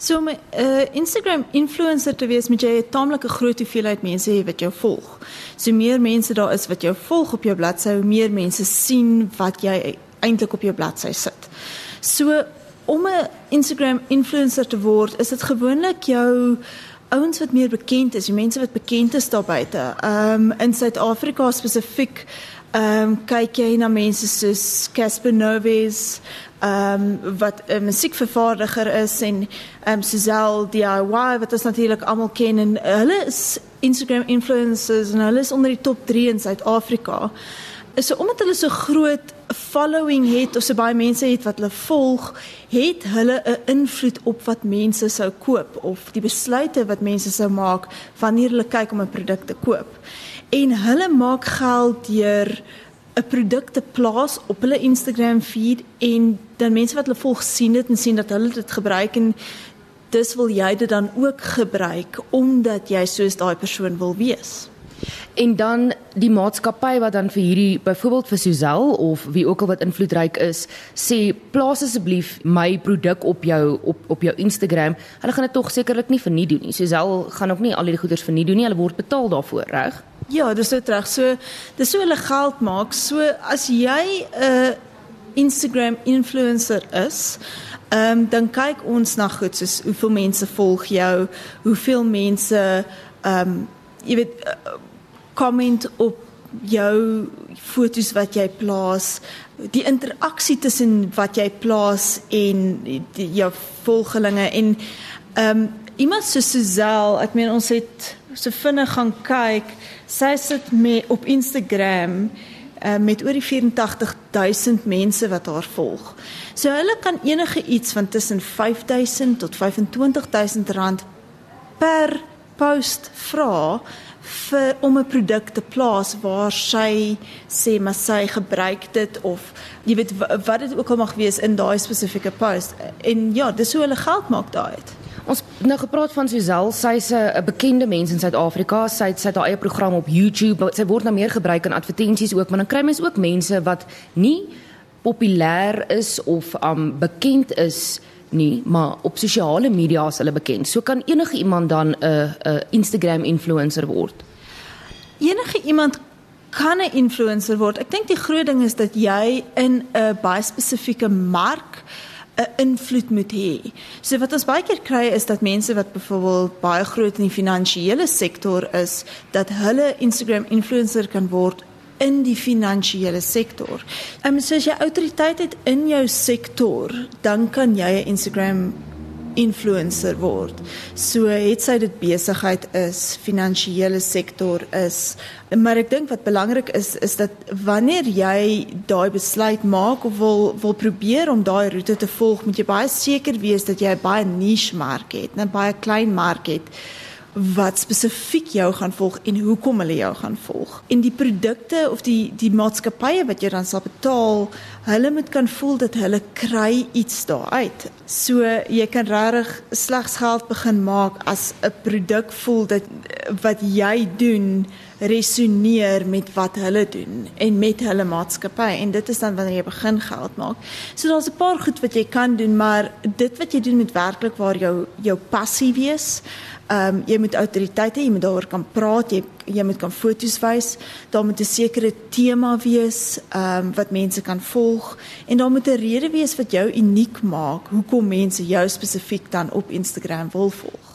So 'n uh, Instagram influencer te wees, moet jy 'n taamlike groot hoeveelheid mense hê wat jou volg. So meer mense daar is wat jou volg op jou bladsy, hoe meer mense sien wat jy eintlik op jou bladsy sit. So om 'n Instagram influencer te word, is dit gewoonlik jou ouens wat meer bekend is, die mense wat bekend is daar buite. Ehm um, in Suid-Afrika spesifiek ehm um, kyk jy na mense soos Casper Noves, ehm um, wat 'n musiekvervaardiger is en ehm um, Suzel DIY wat ons natuurlik almal ken en hulle is Instagram influencers en hulle is onder die top 3 in Suid-Afrika. Is so omdat hulle so groot following het of so baie mense het wat hulle volg, het hulle 'n invloed op wat mense sou koop of die besluite wat mense sou maak wanneer hulle kyk om 'n produk te koop. En hulle maak geld deur 'n produk te plaas op hulle Instagram feed en dan mense wat hulle volg sien dit en sien dat hulle dit gebruik en dis wil jy dit dan ook gebruik omdat jy soos daai persoon wil wees. En dan die maatskappy wat dan vir hierdie byvoorbeeld vir Suzel of wie ook al wat invloedryk is, sê plaas asseblief my produk op jou op op jou Instagram. Hulle gaan dit tog sekerlik nie vir nie doen nie. Suzel gaan ook nie al hierdie goeders vir nie doen nie. Hulle word betaal daarvoor, reg? Ja, dis so reg. So dis so hulle geld maak. So as jy 'n uh, Instagram influencer is, ehm um, dan kyk ons na goed soos hoeveel mense volg jou, hoeveel mense ehm um, jy weet uh, comment op jou fotos wat jy plaas, die interaksie tussen wat jy plaas en die, jou volgelinge en ehm um, iemand soos Suzel, ek meen ons het so vinnig gaan kyk Sy sit met op Instagram uh, met oor die 84000 mense wat haar volg. So hulle kan enige iets van tussen 5000 tot 25000 rand per post vra vir om 'n produk te plaas waar sy sê maar sy gebruik dit of jy weet wat dit ook al mag wees in daai spesifieke post. En ja, dis hoe hulle geld maak daai uit. Ons nou gepraat van Suzel, sy's 'n bekende mens in Suid-Afrika. Sy het haar eie program op YouTube. Sy word nou meer gebruik in advertensies ook, maar dan kry mens ook mense wat nie populêr is of um bekend is nie, maar op sosiale media is hulle bekend. So kan enige iemand dan 'n 'n Instagram influencer word. Enige iemand kan 'n influencer word. Ek dink die groot ding is dat jy in 'n baie spesifieke mark 'n invloed moet hê. So wat ons baie keer kry is dat mense wat byvoorbeeld baie groot in die finansiële sektor is, dat hulle Instagram influencer kan word in die finansiële sektor. Ehm um, so as jy autoriteit het in jou sektor, dan kan jy 'n Instagram influencer word. So het sy dit besigheid is, finansiële sektor is, maar ek dink wat belangrik is is dat wanneer jy daai besluit maak of wil wil probeer om daai roete te volg, moet jy baie seker wees dat jy 'n baie niche mark het, 'n baie klein mark het wat spesifiek jou gaan volg en hoekom hulle jou gaan volg. En die produkte of die die maatskappye wat jy dan sal betaal, hulle moet kan voel dat hulle kry iets daaruit. So jy kan regtig slegs geld begin maak as 'n produk voel dat wat jy doen resoneer met wat hulle doen en met hulle maatskappy en dit is dan wanneer jy begin geld maak. So daar's 'n paar goed wat jy kan doen, maar dit wat jy doen moet werklik waar jou jou passie wees. Ehm um, jy moet autoriteit hê, jy moet daaroor kan praat, jy jy moet kan foto's wys, daar moet 'n sekere tema wees ehm um, wat mense kan volg en daar moet 'n rede wees wat jou uniek maak hoekom mense jou spesifiek dan op Instagram wil volg.